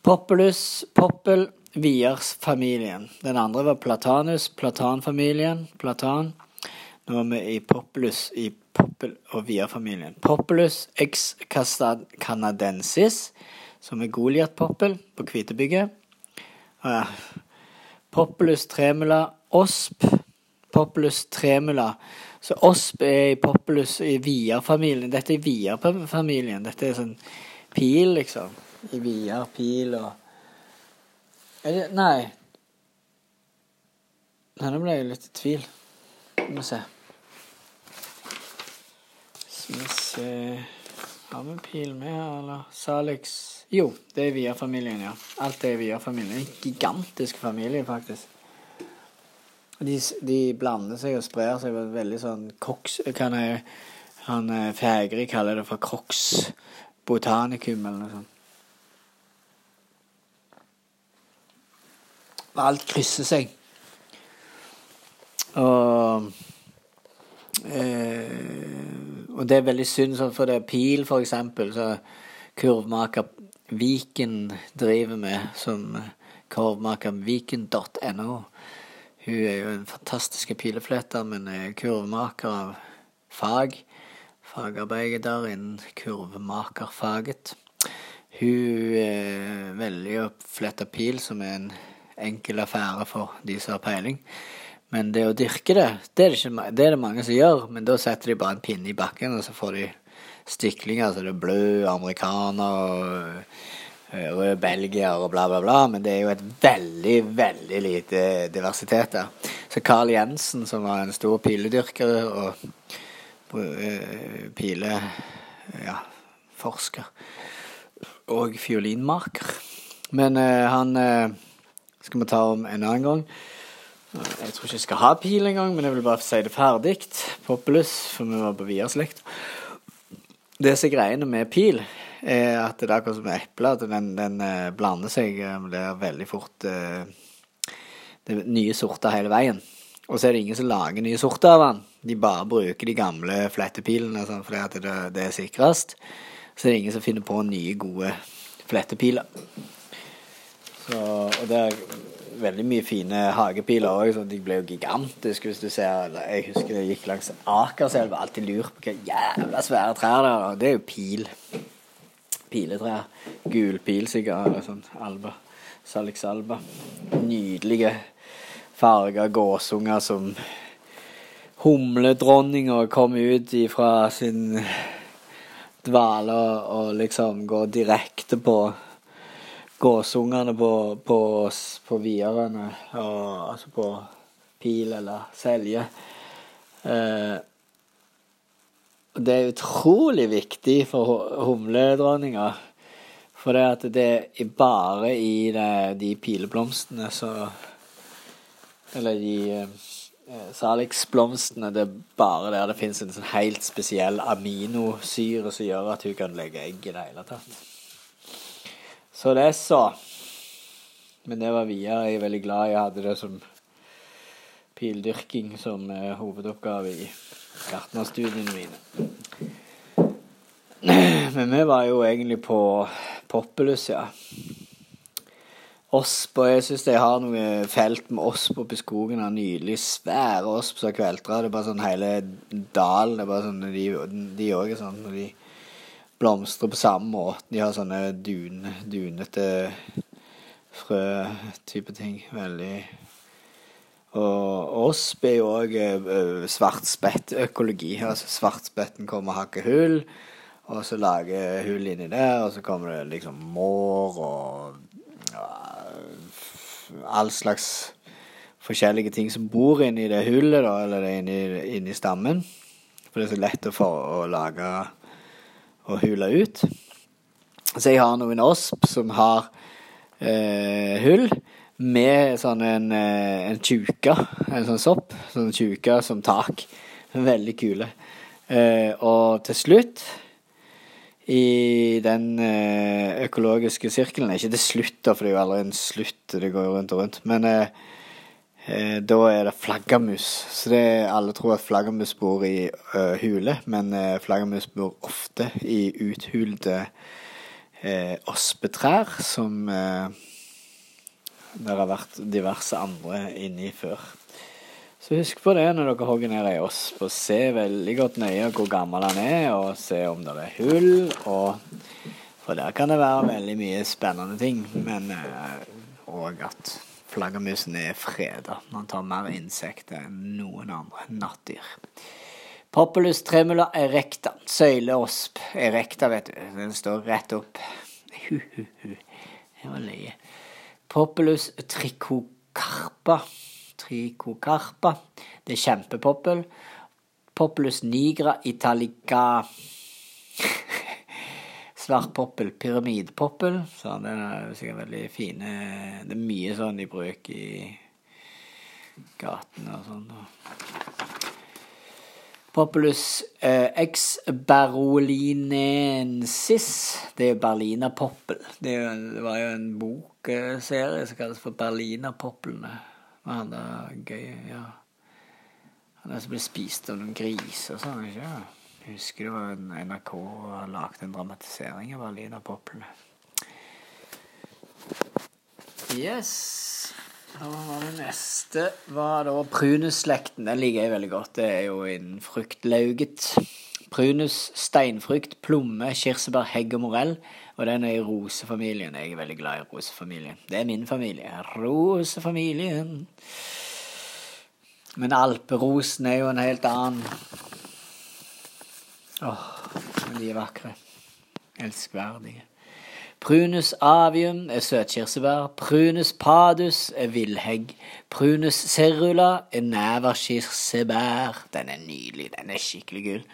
Populus, poppel, Viers-familien. Den andre var platanus, platanfamilien, platan. Nå er vi i populus, i poppel- og vier-familien. Populus ex canadensis, som er Goliat-poppel på Kvitebygget. Populus tremula, osp, populus tremula så Osp er i Populus i Viar-familien. Dette er Viar-familien. Dette er sånn pil, liksom. I Viar, pil og Er det Nei. Nei, nå ble jeg litt i tvil. Vi må se. Skal vi se Har vi pil med eller? Salix Jo, det er Via-familien, ja. Alt er Via-familien. En gigantisk familie, faktisk. De, de, blander seg og sprer seg veldig sånn koks... Kan jeg, han eh, Fægri kaller det for crocs botanicum eller noe sånt. Alt krysser seg. Og eh, Og det er veldig synd, sånn for det er pil, for eksempel, så kurvmaker Viken driver med, som kurvmaker viken.no. Hun er jo en fantastisk pilefletter, men er kurvmaker av fag. Fagarbeider innen kurvmakerfaget. Hun eh, velger å flette pil, som er en enkel affære for de som har peiling. Men det å dyrke det, det er det, ikke, det er det mange som gjør. Men da setter de bare en pinne i bakken, og så får de stiklinger. Så det er blø, amerikaner, og rød belgier og bla, bla, bla. Men det er jo et veldig, veldig lite diversitet der. Så Carl Jensen, som var en stor piledyrker og eh, pileforsker og fiolinmaker. Men eh, han eh, skal vi ta om en annen gang. Jeg tror ikke jeg skal ha pil engang, men jeg vil bare si det ferdig. Populus, for vi var på Vierslekt. Det som er greiene med pil, er at det er akkurat som eple, at den, den uh, blander seg blir Det er veldig fort uh, Det er nye sorter hele veien. Og så er det ingen som lager nye sorter av den. De bare bruker de gamle flettepilene sånn, fordi det, det, er sikrest. Så er det ingen som finner på nye, gode flettepiler. Så, og det er veldig mye fine hagepiler òg. De ble jo gigantiske hvis du ser Jeg husker jeg gikk langs Akerselva alltid lurt på hva jævla svære trær det er. Det er jo pil. Piletrær. Gulpil sikkert, eller sånn. Alba. Salix alba. Nydelige farga gåsunger som humledronninga kom ut ifra sin dvale og liksom går direkte på gåsungene på, på, på viderne, og, altså på pil eller selje. Eh, det er utrolig viktig for humledronninga. For det at det er bare i det, de pileblomstene så Eller de eh, salixblomstene Det er bare der det fins en sånn helt spesiell aminosyre som gjør at hun kan legge egg i det hele tatt. Så det er så. Men det var videre. Jeg er veldig glad jeg hadde det som pildyrking som uh, hovedoppgave i gartnerstudiene mine. Men vi var jo egentlig på Populus, ja. Osp, og jeg syns de har noe felt med osp oppe i skogen. Har nylig svære osp som kveltrer. Det er bare sånn hele dalen. Det er bare sånn, De òg er sånn. når de blomstrer på samme måte. De har sånne dun, dunete frø-type ting. Veldig Og osp er jo òg uh, svartspettøkologi. Altså svartspetten kommer og hakker hull, og så lager hull inni der, og så kommer det liksom mår og ja, all slags forskjellige ting som bor inni det hullet, da, eller inni, inni stammen. For det er så lett å, få, å lage å hule ut. Så jeg har noen osp som har eh, hull med sånn en, eh, en tjuka, en sånn sopp, sånn tjuka som tak. Veldig kule. Eh, og til slutt i den eh, økologiske sirkelen Ikke til slutt, da, for det er jo aldri en slutt, det går jo rundt og rundt. Men eh, Eh, da er det flaggermus. Så det, alle tror at flaggermus bor i uh, hule, men eh, flaggermus bor ofte i uthulte eh, ospetrær som uh, det har vært diverse andre inni før. Så husk på det når dere hogger ned ei osp, og se veldig godt nøye hvor gammel den er, og se om det er hull. Og, for der kan det være veldig mye spennende ting, men òg at flaggermusen er freda. Han tar mer insekter enn noen andre nattdyr. Populus tremula erecta. Søyleosp erecta, vet du. Den står rett opp. Det var løye. Populus tricocarpa. Tricocarpa. Det er kjempepoppel. Populus nigra italica Svartpoppel, pyramidpoppel. Så den er sikkert veldig fine. Det er mye sånn de bruker i gatene og sånn. Populus eh, ex barolinensis. Det er berlinerpoppel. Det, det var jo en bokserie som kalles for Berlinerpoplene. Han er gøy, ja. Han er som ble spist av noen griser og sånn, ikke sant? Jeg husker det var en NRK lagde en dramatisering av Alina Poplene. Yes. Da var det neste var da prunusslekten. Den liker jeg veldig godt. Det er jo innen fruktlauget. Prunus, steinfrukt, plomme, kirsebær, hegg og morell. Og den er i rosefamilien. Jeg er veldig glad i rosefamilien. Det er min familie. Rosefamilien. Men alperosen er jo en helt annen Oh. De er vakre. Elskverdige. Prunus avium er søtkirsebær. Prunus padus er villhegg. Prunus cerula er neverkirsebær. Den er nydelig. Den er skikkelig gul.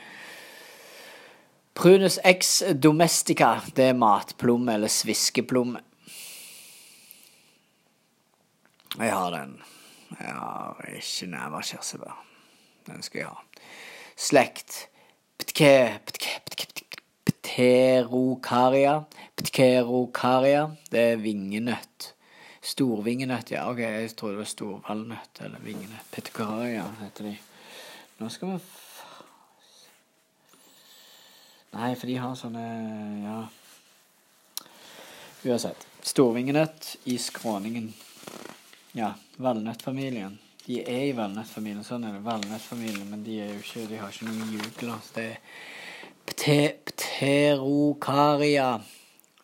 Prunus ex domestica, det er matplomme eller sviskeplomme. Jeg har den. Jeg har ikke neverkirsebær. Den skal jeg ha. Slekt pterokaria. Pterokaria, det er vingenøtt. Storvingenøtt, ja. Ok, jeg tror det var storvalnøtt eller vingenøtt. Pterokaria heter de. Nå skal vi. Nei, for de har sånne Ja. Uansett. Storvingenøtt i skråningen. Ja, valnøttfamilien. De er i valnøttfamilien, sånn er det. Valnøttfamilien, men de ikke De har ikke noen jugler. Det er pte, pterokaria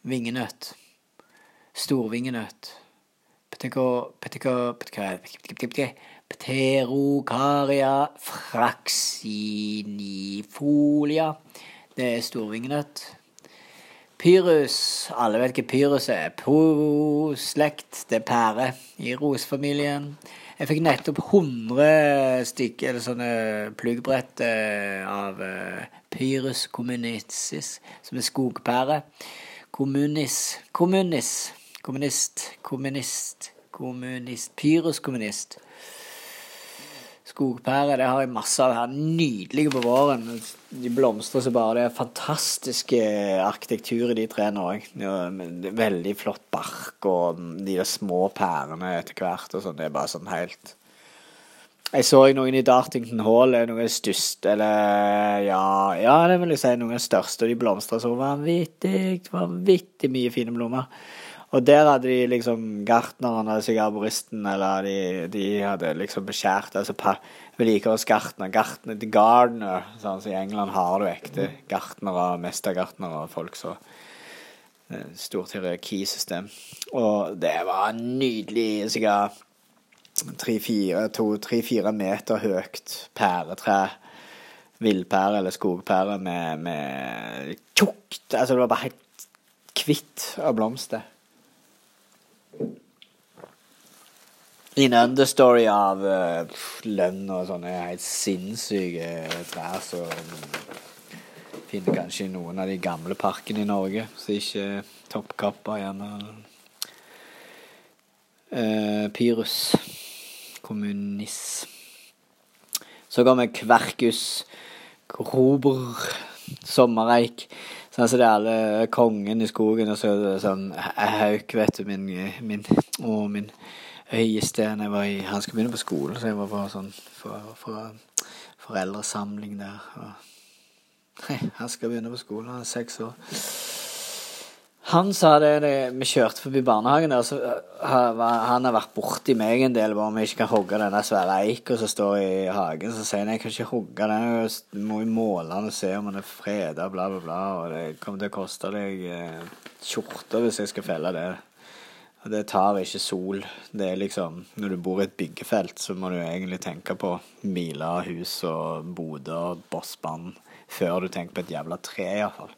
vingenøtt. Storvingenøtt. Pterokaria fraxinifolia. Det er storvingenøtt. Pyrus. Alle vet hva pyrus er. Po-slekt. Det er pære i rosefamilien. Jeg fikk nettopp 100 stykk, eller sånne pluggbrett av Pyrus communicis, som er skogpære. Kommunis, kommunis, kommunist, kommunist, kommunist, Pyrus kommunist. Skogpære det har jeg masse av her. Nydelige på våren. De blomstrer så bare. Det er fantastiske arkitektur i de trærne òg. Veldig flott bark og de der små pærene etter hvert. og sånn. Det er bare sånn helt Jeg så noen i Dartington Hall, noen største Eller ja, ja, det vil jeg si noen største. Og de blomstrer så vanvittig, vanvittig mye fine blomster. Og der hadde de liksom gartneren, eller sigarboristen eller de, de, hadde liksom beskjært altså vedlikeholdsgartner, gartner, the gardener, sånn så i England har du ekte gartnere, mestergartnere og folk så Stort hierarkisystem. Og det var nydelig, sikkert tre-fire meter høyt pæretre. Villpære eller skogpære med, med tjukt Altså, det var bare helt kvitt av blomster. En understory av uh, lønn og sånne helt sinnssyke trær som finner kanskje noen av de gamle parkene i Norge, så ikke toppkappa gjerne. Uh, Pyrus. Kommunis. Så går vi Kverkus. Grober, Sommereik. Sånn som det er alle kongen i skogen, og så er det sånn hauk, vet du, min, min Å, min Øyesten. Jeg var i, han skal begynne på skolen, så jeg var på sånn for, for, foreldresamling der. Og, hei, han skal begynne på skolen, han er seks år. Han sa det, det Vi kjørte forbi barnehagen der, så han har vært borti meg en del om jeg ikke kan hogge denne svære eika som står i hagen. Så sier han jeg kan ikke hogge den, du må jo måle den og se om den er freda, bla, bla, bla. Og det kommer til å koste deg eh, hvis jeg skal felle det. Og det tar ikke sol. Det er liksom Når du bor i et byggefelt, så må du egentlig tenke på miler, hus og boder og bossband før du tenker på et jævla tre, iallfall.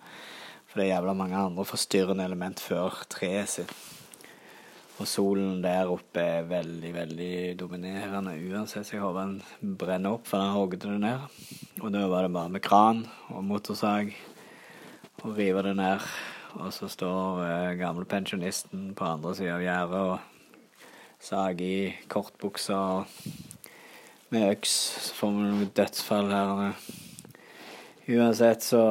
For det er jævla mange andre forstyrrende element før treet sitt. Og solen der oppe er veldig, veldig dominerende uansett. Så jeg håper den brenner opp, for den hogde det ned. Og da var det bare med kran og motorsag å rive det ned. Og så står eh, gamle pensjonisten på andre sida av gjerdet og sager i kortbukser med øks. Så får vi noe dødsfall her. Uansett så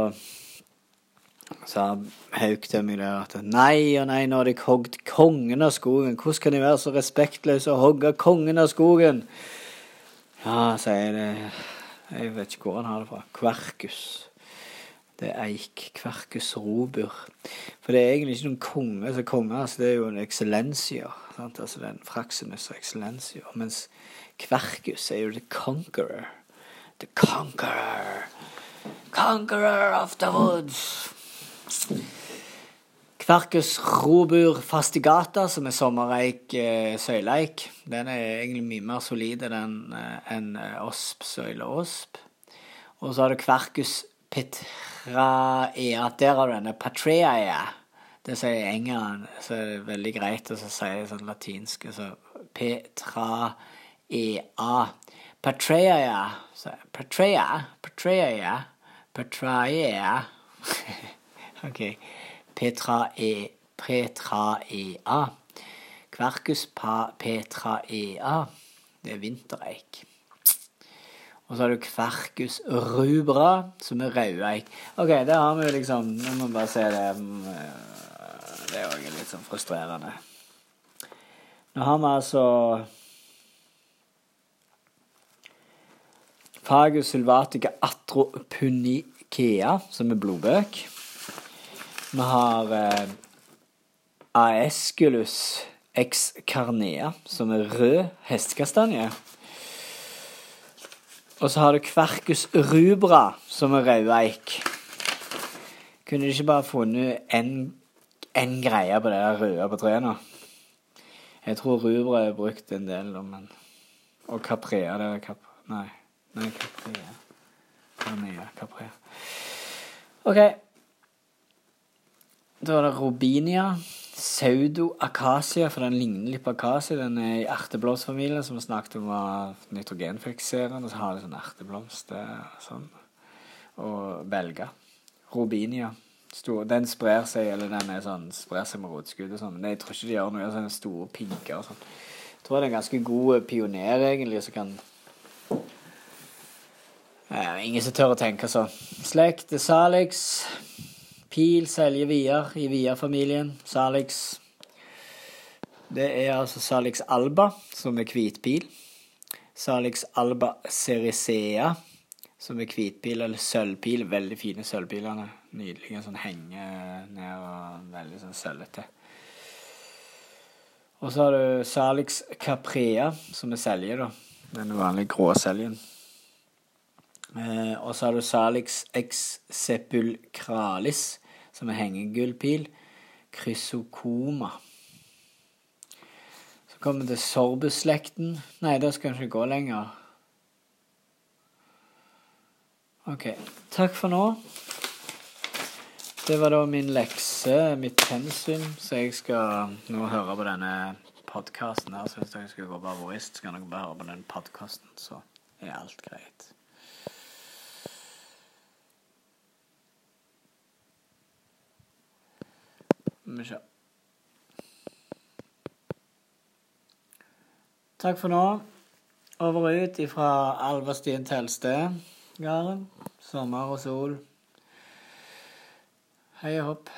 sa Hauk til meg der at nei og nei, nå har de hogd kongen av skogen. Hvordan kan de være så respektløse og hogge kongen av skogen? Ja, sier jeg det. Jeg vet ikke hvor han har det fra. Kverkus. Det er eik. Kverkus robur. For det er egentlig ikke noen konge. Altså, konge altså, det er jo en excellensior. Sant? Altså, det er en fraximus og excellensior. Mens Kverkus er jo the conqueror. The conqueror. Conqueror of the woods. Kverkus robur fastigata, som er sommereik eh, søyleik, den er egentlig mye mer solid enn eh, en osp søyle osp. Og så har du Kverkus Petraea Der har du denne Patreae. Det sier engelen, så er det veldig greit å si sånn latinsk. så Petraea. Patreae. Patreae. Patreae. Patreae. OK. Petrae, Petraea. Kverkus pa petraea. Det er vintereik. Og så har du Kverkus rubra, som er rødeik. OK, det har vi jo liksom Nå må vi bare se det. Det er òg litt sånn frustrerende. Nå har vi altså Fagus sylvatica atropunikea, som er blodbøk. Vi har eh, Aesculus excarnea, som er rød hestekastanje. Og så har du Kverkus rubra, som er rødeik. Kunne de ikke bare funnet én greie på det der røde på treet nå? Jeg tror rubra er brukt en del, men Og caprea, det er kap... Nei. Nei, caprea. Carnea, caprea. OK. Da er det robinia. Pseudo-akasia, for den ligner litt på akasia. Den er i erteblomstfamilien, som vi snakket om var nitrogenfikserende. Og så har de sånn erteblomst sånn. Og belga. Robinia. Stor, den sprer seg eller den er sånn, sprer seg med rotskudd og sånn. Men jeg tror ikke de gjør noe. Sånne store pinker og sånn. Jeg tror det er en ganske god pioner, egentlig, som kan eh, Ingen som tør å tenke sånn. Slekt Salix. Pil selger Vidar i Vidar-familien. Salix Det er altså Salix alba, som er hvitpil. Salix alba cerisea, som er hvitpil eller sølvpil. Veldig fine sølvpilene. Nydelige. Sånn henger ned og veldig sånn sølvete. Og så har du Salix caprea, som er selje, da. Den vanlige grå seljen. Eh, og så har du Salix ex sepulcralis, som er hengegullpil. Chrysokoma. Så kommer vi til sorbusslekten. Nei, da skal vi ikke gå lenger. OK. Takk for nå. Det var da min lekse, mitt pensum, så jeg skal nå høre på denne podkasten her. Så hvis dere skulle gå på skal så kan dere bare høre på den podkasten, så er alt greit. Vi. Takk for nå. Over og ut ifra Alverstien Telsted-gården. Sommer og sol. Hei og hopp.